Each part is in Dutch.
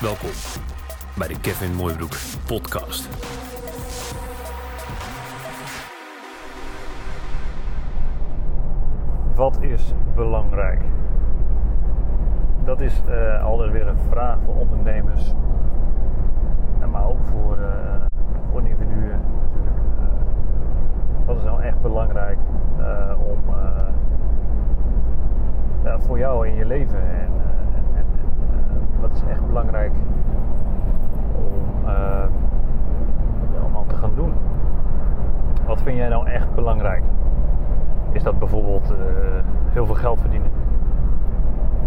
Welkom bij de Kevin Mooibroek podcast. Wat is belangrijk? Dat is uh, altijd weer een vraag voor ondernemers, maar ook voor, uh, individuen natuurlijk. Uh, wat is nou echt belangrijk om voor jou in je leven? En, en, en wat is echt belangrijk om, al te gaan doen? Wat vind jij nou echt belangrijk? Is dat bijvoorbeeld uh, heel veel geld verdienen?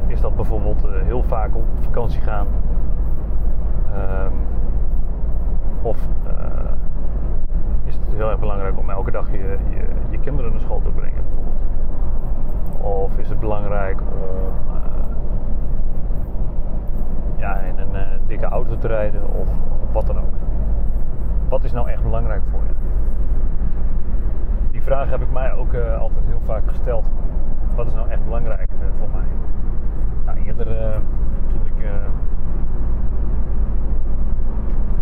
Is dat bijvoorbeeld uh, heel vaak op vakantie gaan? Um, of uh, is het heel erg belangrijk om elke dag je, je, je, kinderen naar school te brengen? Bijvoorbeeld? Of is het belangrijk om ja, in een dikke auto te rijden? Of wat dan ook? Wat is nou echt belangrijk voor je? Die vraag heb ik mij ook uh, altijd heel vaak gesteld. Wat is nou echt belangrijk uh, voor mij? Nou, eerder toen, ik,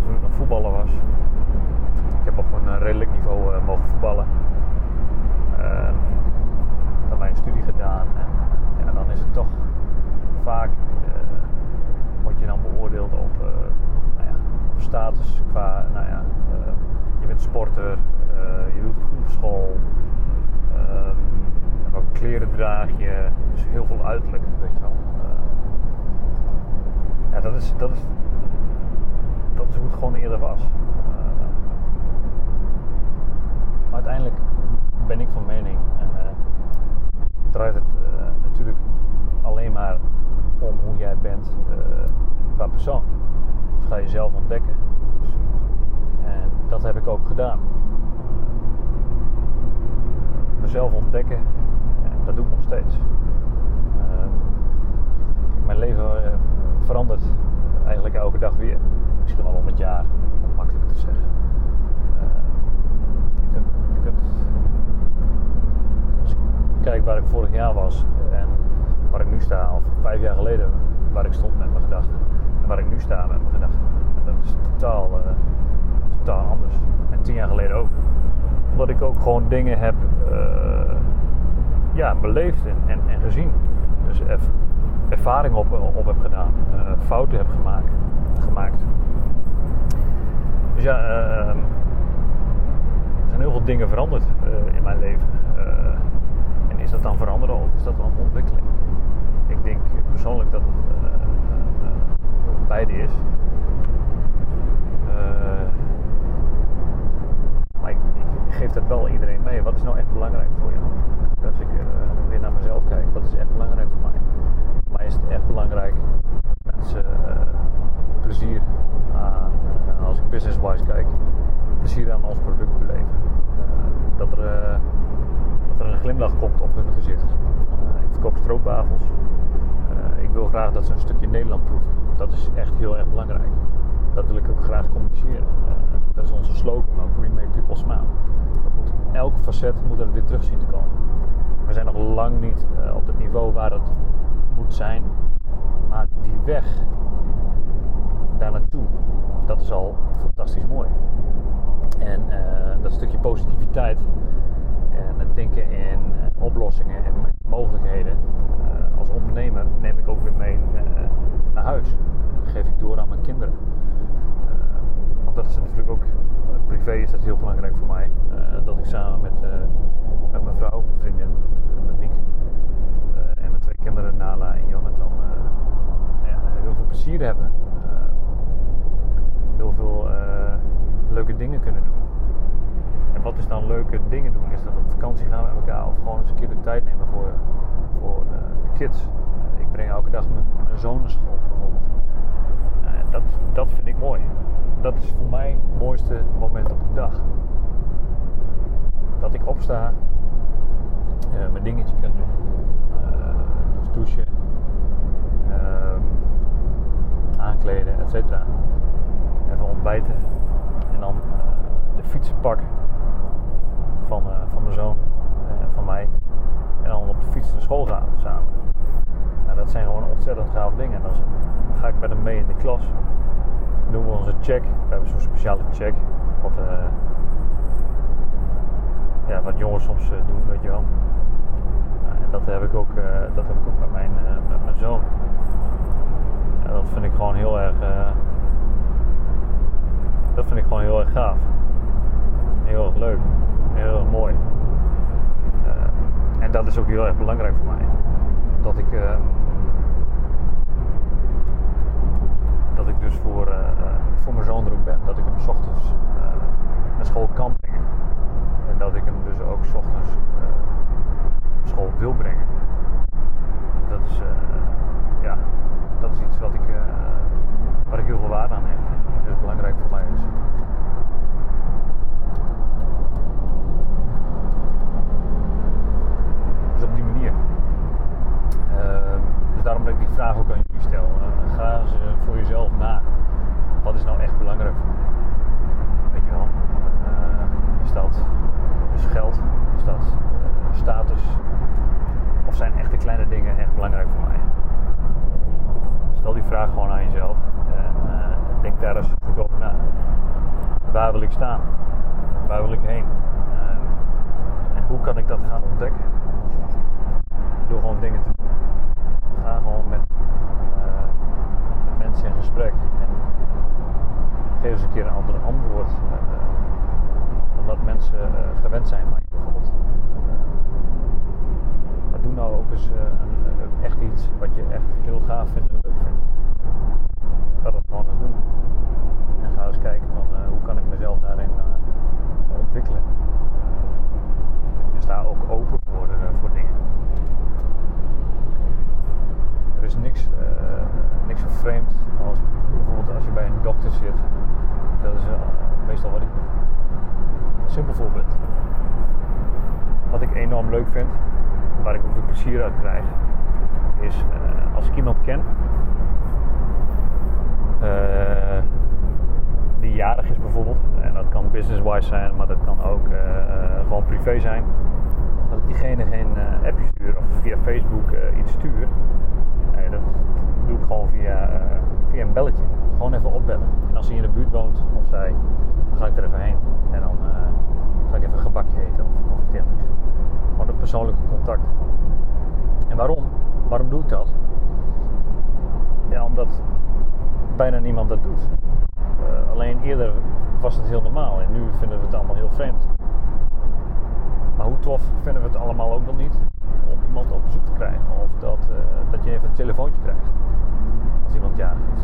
toen ik nog voetballer was. Ik heb op een redelijk niveau mogen voetballen. dan mijn studie gedaan. En ja, dan is het toch vaak word je dan beoordeeld op, nou ja, op status qua, nou ja, je bent sporter, uh, je doet op school. Um, welke kleren draag je. Dus heel veel uiterlijk, weet je wel. Uh, ja, dat is, dat, is, dat is hoe het gewoon eerder was. Maar uiteindelijk ben ik van mening en draait het natuurlijk alleen maar om hoe jij bent qua persoon. Dus ga je zelf ontdekken. Dat heb ik ook gedaan mezelf ontdekken. En dat doe ik nog steeds. Uh, mijn leven uh, verandert eigenlijk elke dag weer. Misschien wel om het jaar, om makkelijk te zeggen. Uh, je, kunt, je kunt, als ik kijk waar ik vorig jaar was en waar ik nu sta, of vijf jaar geleden waar ik stond met mijn gedachten en waar ik nu sta met mijn gedachten. Dat is totaal, totaal anders. En tien jaar geleden ook omdat ik ook gewoon dingen heb uh, ja, beleefd en, en, en, gezien. Dus er, ervaring op, op heb gedaan, uh, fouten heb gemaakt. gemaakt. Dus ja, uh, er zijn heel veel dingen veranderd in mijn leven. en is dat dan veranderen of is dat dan ontwikkeling? Ik denk persoonlijk dat het beide is. maar ik, ik geef dat wel iedereen mee. Wat is nou echt belangrijk voor je? Als ik uh, weer naar mezelf kijk, wat is echt belangrijk voor mij? Voor mij is het echt belangrijk mensen uh, plezier aan, uh, als ik business-wise kijk, plezier aan ons product beleven. dat, er, dat er een glimlach komt op hun gezicht. ik verkoop stroopwafels. ik wil graag dat ze een stukje Nederland proeven. Dat is echt heel erg belangrijk. Dat wil ik ook graag communiceren. dat is onze slogan ook, We Make People Smile elk facet moet er weer terug zien te komen. We zijn nog lang niet uh, op het niveau waar het moet zijn. Maar die weg daar naartoe, dat is al fantastisch mooi. En uh, dat stukje positiviteit en het denken in uh, oplossingen en mogelijkheden als ondernemer neem ik ook weer mee naar huis. Dat geef ik door aan mijn kinderen. want dat is natuurlijk ook privé is dat heel belangrijk voor mij. Uh, dat ik samen met, uh, met mijn vrouw, vriendin Danique uh, en mijn twee kinderen Nala en Jonathan heel veel plezier hebben. heel veel leuke dingen kunnen doen. En wat is dan leuke dingen doen? Is dat op vakantie gaan met elkaar of gewoon eens een keer de tijd nemen voor, voor de kids? ik breng elke dag mijn, mijn zoon naar school bijvoorbeeld. dat, dat vind ik mooi dat is voor mij het mooiste moment op de dag. Dat ik opsta, uh, mijn dingetje kan doen, uh, dus douchen, uh, aankleden, etc. Even ontbijten en dan eh, de fietsen pakken van, van mijn zoon en van mij. En dan op de fiets naar school gaan samen. Nou, dat zijn gewoon ontzettend gaaf dingen. En dan ga ik met hem mee in de klas. Doen we onze check. We hebben zo'n speciale check. Wat, uh, ja, wat jongens soms uh, doen, weet je wel. Nou, en dat heb ik ook, uh, dat heb ik ook met mijn, met zoon. Dat vind ik gewoon heel erg. dat vind ik gewoon heel erg gaaf. Heel erg leuk. Heel erg mooi. en dat is ook heel erg belangrijk voor mij. Dat ik dat ik dus voor, uh, voor mijn zoon er ook ben. Dat ik hem s ochtends uh, naar school kan brengen. En dat ik hem dus ook s ochtends uh, naar school wil brengen. Dat is, ja, dat is iets wat ik, waar ik heel veel waarde aan heb. En dus belangrijk voor mij is. Dus op die manier. Ehm, dus daarom dat ik die vraag ook aan jullie stel. ga eens voor jezelf na. Wat is nou echt belangrijk voor mij? Weet je wel? Uh, is dat dus geld? Is dat uh, status? Of zijn echte kleine dingen echt belangrijk voor mij? Stel die vraag gewoon aan jezelf. En uh, denk daar eens goed over na. Waar wil ik staan? Waar wil ik heen? en hoe kan ik dat gaan ontdekken? Door gewoon dingen te doen. Ga gewoon met mensen in gesprek. En geef eens een keer een ander antwoord uh, dan dat mensen uh, gewend zijn van je bijvoorbeeld. maar doe nou ook eens uh, een, echt iets wat je echt heel gaaf vindt en leuk vindt. Ga dat gewoon eens doen. En ga eens kijken van hoe kan ik mezelf daarin ontwikkelen. En sta ook open voor, voor dingen. Er is niks, niks zo vreemd als bijvoorbeeld als je bij een dokter zit. Dat is uh, simpel voorbeeld. Wat ik enorm leuk vind, waar ik ook veel plezier uit krijg, is uh, als ik iemand ken uh, die jarig is bijvoorbeeld, en dat kan business-wise zijn, maar dat kan ook gewoon privé zijn, dat ik diegene geen appje stuur of via Facebook iets stuur. Nee, dat doe ik gewoon via, via een belletje. Gewoon even opbellen. En als hij in de buurt woont of zij, dan ga ik er even heen. En dan uh, ga ik even een gebakje eten of, of iets dergelijks. Gewoon een persoonlijke contact. En waarom? Waarom doe ik dat? Ja, omdat bijna niemand dat doet. Uh, alleen eerder was het heel normaal en nu vinden we het allemaal heel vreemd. Maar hoe tof vinden we het allemaal ook wel niet om iemand op bezoek te krijgen of dat, uh, dat je even een telefoontje krijgt als iemand jarig is.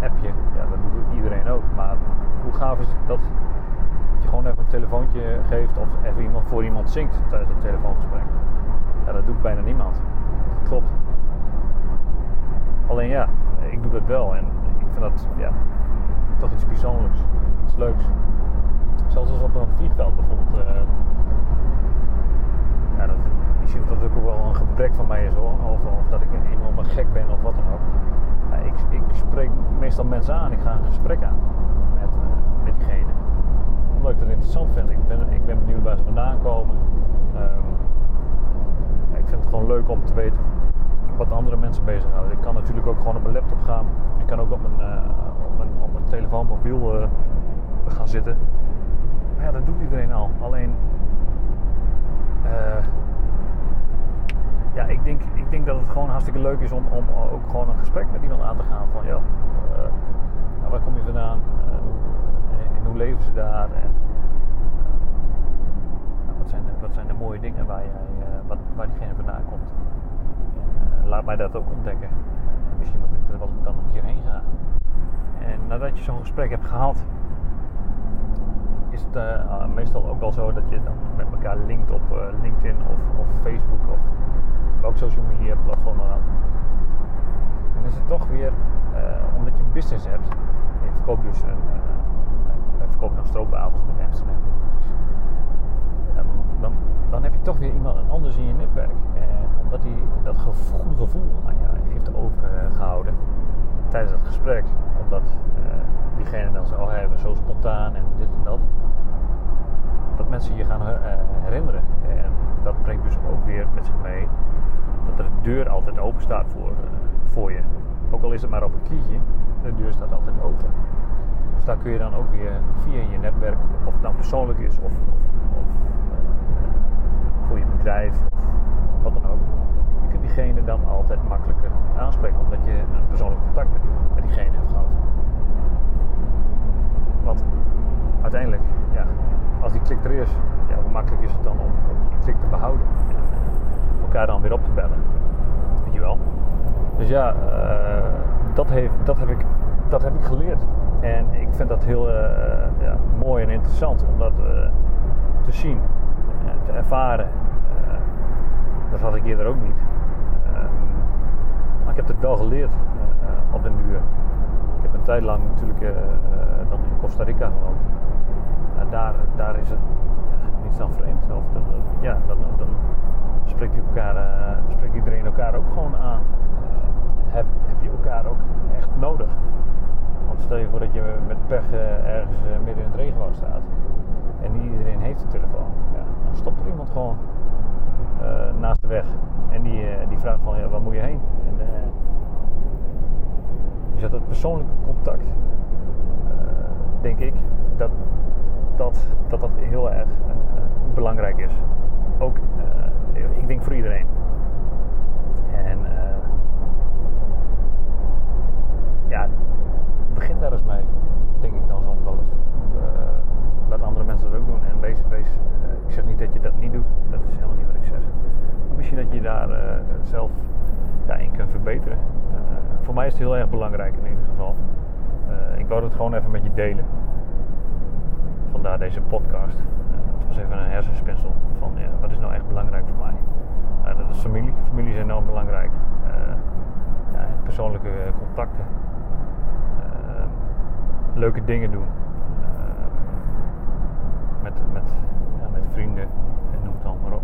Een appje, ja, dat doet iedereen ook. Maar hoe gaaf is het dat je gewoon even een telefoontje geeft of even iemand voor iemand zingt tijdens het telefoongesprek? Ja, dat doet bijna niemand. Dat klopt. Alleen ja, ik doe dat wel en ik vind dat ja, toch iets bijzonders, iets leuks. Zelfs als op een vliegveld bijvoorbeeld. Uh, ja, dat, misschien dat het ook wel een gebrek van mij is hoor. Of, of dat ik een enorme gek ben of wat dan ook. Ik, ik, spreek meestal mensen aan. Ik ga een gesprek aan met, uh, met diegene. Omdat ik dat interessant vind. Ik ben, ik ben benieuwd waar ze vandaan komen. Ja, ik vind het gewoon leuk om te weten wat andere mensen bezighouden. Ik kan natuurlijk ook gewoon op mijn laptop gaan. Ik kan ook op mijn, uh, op mijn, op mijn telefoon, mobiel uh, gaan zitten. Maar ja, dat doet iedereen al. Alleen ja, ik denk, ik denk dat het gewoon hartstikke leuk is om, om ook gewoon een gesprek met iemand aan te gaan. Van ja, nou, waar kom je vandaan? Uh, en hoe leven ze daar? En, nou, wat, zijn de, wat zijn de mooie dingen waar, jij, wat, waar diegene vandaan komt? En, laat mij dat ook ontdekken. En misschien dat ik er wel dan een keer heen ga. En nadat je zo'n gesprek hebt gehad, is het meestal ook wel zo dat je dan met elkaar linkt op LinkedIn of, of, Facebook of welk social media platform dan ook. En is het toch weer, uh, omdat je een business hebt, je verkoopt dus een, wij verkopen nog stroopwafels met Amsterdam. En dan, dan heb je toch weer iemand anders in je netwerk. En omdat hij dat gevoel, gevoel aan je heeft overgehouden tijdens het gesprek, omdat diegene dan zo, oh, hebben zo spontaan en dit en dat. Dat mensen je gaan herinneren. En dat brengt dus ook weer met zich mee dat een deur altijd open staat voor, voor je. Ook al is het maar op een kiertje, de deur staat altijd open. Dus daar kun je dan ook weer via je netwerk, of het nou persoonlijk is of, of, of voor je bedrijf of wat dan ook. Je kunt diegene dan altijd makkelijker aanspreken omdat je een persoonlijk contact met, diegene hebt gehad. Want uiteindelijk, ja, als die klik er is, ja, hoe makkelijk is het dan om, om die klik te behouden en uh, elkaar dan weer op te bellen. Weet je wel? Dus ja, uh, dat, heeft, dat, heb ik, dat heb ik geleerd. En ik vind dat heel uh, ja, mooi en interessant om dat te zien, te ervaren. dat had ik eerder ook niet. Ehm, maar ik heb het wel geleerd op den duur. Ik heb een tijd lang natuurlijk dan in Costa Rica gewoond. En daar, daar is het niets dan vreemd. Of ja, dan, dan spreekt, elkaar, spreekt iedereen elkaar ook gewoon aan je elkaar ook echt nodig. Want stel je voor dat je met pech uh, ergens uh, midden in het regenwoud staat en niet iedereen heeft een telefoon. Ja, dan stopt er iemand gewoon uh, naast de weg en die, die vraagt van ja, waar moet je heen? En, dus dat het persoonlijke contact, denk ik, dat dat, dat, dat heel erg belangrijk is. Ook, ik denk voor iedereen. En ja, begin daar eens mee, denk ik dan soms wel eens. Uh, laat andere mensen dat ook doen en wees, wees uh, ik zeg niet dat je dat niet doet, dat is helemaal niet wat ik zeg. Maar misschien dat je daar uh, zelf daarin kunt verbeteren. voor mij is het heel erg belangrijk in ieder geval. ik wou het gewoon even met je delen. Vandaar deze podcast. het was even een hersenspinsel van ja, wat is nou echt belangrijk voor mij. dat is familie. Familie is enorm belangrijk. Ja, persoonlijke contacten leuke dingen doen. Uh, met, met, ja, met vrienden en noem het dan maar op.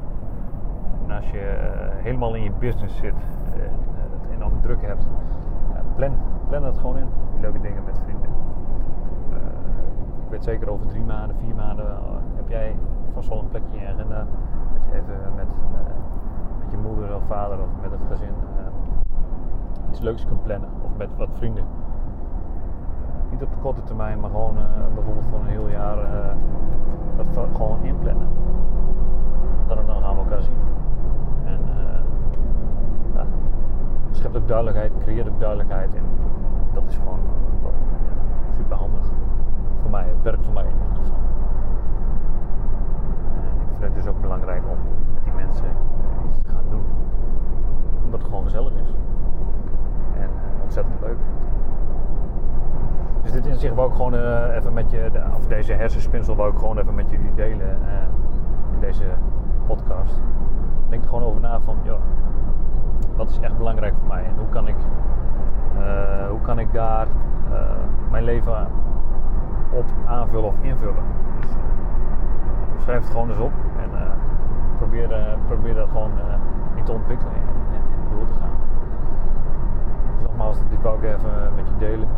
En als je uh, helemaal in je business zit en het enorm druk hebt, plan, plan dat gewoon in, die leuke dingen met vrienden. ik weet zeker over drie maanden, vier maanden heb jij vast wel een plekje in je agenda dat je even met, met je moeder of vader of met het gezin iets leuks kunt plannen of met wat vrienden niet op de korte termijn, maar gewoon uh, bijvoorbeeld voor een heel jaar dat gewoon inplannen. Dan, dan gaan we elkaar zien. En uh, ja, schept ook duidelijkheid, creëert ook duidelijkheid. En dat is gewoon super handig. Voor mij, het werkt voor mij in ieder geval. En ik vind het dus ook belangrijk om met die mensen iets te gaan doen. Omdat het gewoon gezellig is. En ontzettend leuk. Dus dit in zich wou ik gewoon uh, even met je, of deze hersenspinsel wou ik gewoon even met jullie delen uh, in deze podcast. Denk er gewoon over na van, joh, wat is echt belangrijk voor mij en hoe kan ik, uh, hoe kan ik daar mijn leven op aanvullen of invullen. Dus, schrijf het gewoon eens op en probeer, probeer dat gewoon in te ontwikkelen en, en, en, door te gaan. Dus nogmaals, dit wou ik even met je delen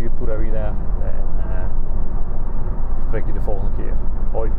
plezier, pura vida. En uh, spreek je de volgende keer. Hoi.